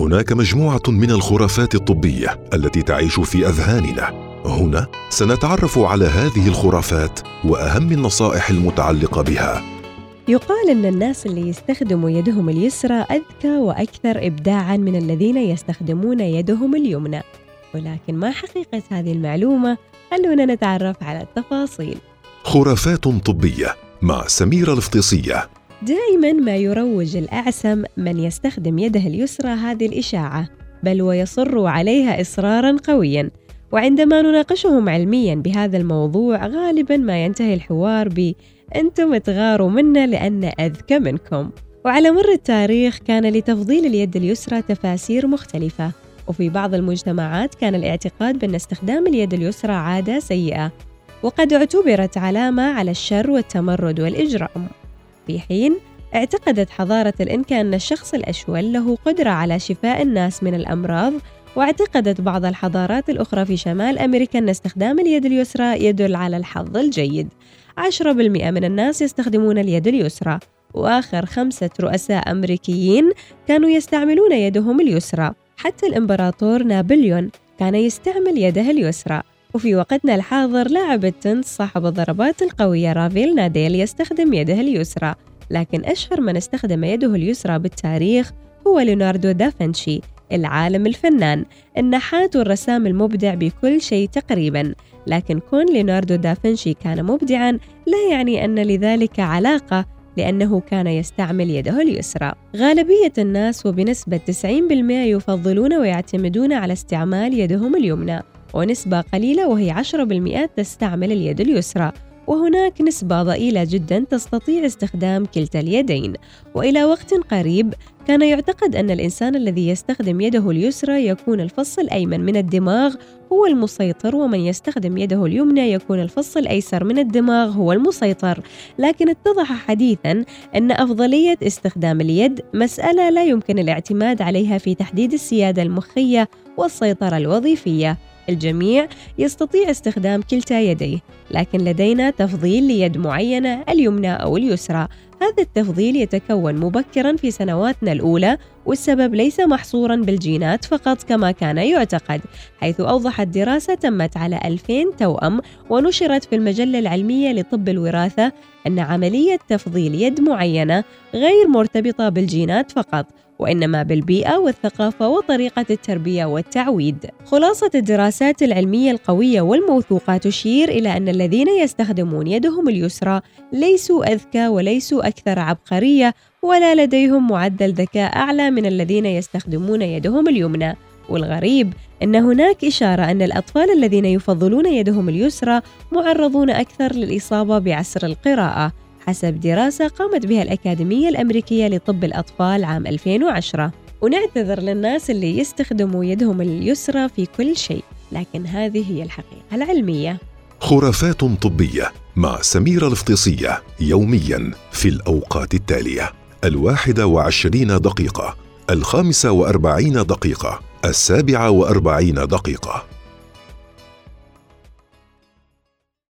هناك مجموعة من الخرافات الطبية التي تعيش في أذهاننا. هنا سنتعرف على هذه الخرافات وأهم النصائح المتعلقة بها. يقال أن الناس اللي يستخدموا يدهم اليسرى أذكى وأكثر ابداعا من الذين يستخدمون يدهم اليمنى. ولكن ما حقيقة هذه المعلومة؟ خلونا نتعرف على التفاصيل؟ خرافات طبية مع سميره الفطيسيه دائما ما يروج الأعسم من يستخدم يده اليسرى هذه الإشاعة بل ويصر عليها إصرارا قويا. وعندما نناقشهم علميا بهذا الموضوع غالبا ما ينتهي الحوار ب أنتم تغاروا منا لأن أذكى منكم وعلى مر التاريخ كان لتفضيل اليد اليسرى تفاسير مختلفة. وفي بعض المجتمعات كان الاعتقاد بأن استخدام اليد اليسرى عادة سيئة. وقد اعتبرت علامة على الشر والتمرد والإجرام. في حين اعتقدت حضارة الإنكا أن الشخص الأشول له قدرة على شفاء الناس من الأمراض واعتقدت بعض الحضارات الأخرى في شمال أمريكا أن استخدام اليد اليسرى يدل على الحظ الجيد. 10% من الناس يستخدمون اليد اليسرى وآخر خمسة رؤساء أمريكيين كانوا يستعملون يدهم اليسرى حتى الإمبراطور نابليون كان يستعمل يده اليسرى. وفي وقتنا الحاضر لاعب التنس صاحب الضربات القوية رافيل ناديل يستخدم يده اليسرى لكن أشهر من استخدم يده اليسرى بالتاريخ هو ليوناردو دافنشي العالم الفنان. النحات والرسام المبدع بكل شيء تقريبا لكن كون ليوناردو دافنشي كان مبدعا لا يعني أن لذلك علاقة لأنه كان يستعمل يده اليسرى. غالبية الناس وبنسبة 90% يفضلون ويعتمدون على استعمال يدهم اليمنى. ونسبة قليلة وهي 10% تستعمل اليد اليسرى. وهناك نسبة ضئيلة جدا تستطيع استخدام كلتا اليدين. وإلى وقت قريب كان يعتقد أن الإنسان الذي يستخدم يده اليسرى يكون الفص الأيمن من الدماغ هو المسيطر ومن يستخدم يده اليمنى يكون الفص الأيسر من الدماغ هو المسيطر. لكن اتضح حديثا أن أفضلية استخدام اليد مسألة لا يمكن الاعتماد عليها في تحديد السيادة المخية والسيطرة الوظيفية. الجميع يستطيع استخدام كلتا يديه لكن لدينا تفضيل ليد معينة اليمنى أو اليسرى. هذا التفضيل يتكون مبكرا في سنواتنا الأولى والسبب ليس محصورا بالجينات فقط كما كان يعتقد حيث أوضحت دراسة تمت على 2000 توأم ونشرت في المجلة العلمية لطب الوراثة أن عملية تفضيل يد معينة غير مرتبطة بالجينات فقط وإنما بالبيئة والثقافة وطريقة التربية والتعويد. خلاصة الدراسات العلمية القوية والموثوقة تشير إلى أن الذين يستخدمون يدهم اليسرى ليسوا أذكى وليسوا أكثر عبقرية ولا لديهم معدل ذكاء أعلى من الذين يستخدمون يدهم اليمنى. والغريب أن هناك إشارة أن الأطفال الذين يفضلون يدهم اليسرى معرضون أكثر للإصابة بعسر القراءة حسب دراسة قامت بها الأكاديمية الأمريكية لطب الأطفال عام 2010 ونعتذر للناس اللي يستخدموا يدهم اليسرى في كل شيء لكن هذه هي الحقيقة العلمية. خرافات طبية. مع سميرة الفطيسية يوميا في الأوقات التالية. الواحدة وعشرين دقيقة الخامسة وأربعين دقيقة السابعة وأربعين دقيقة.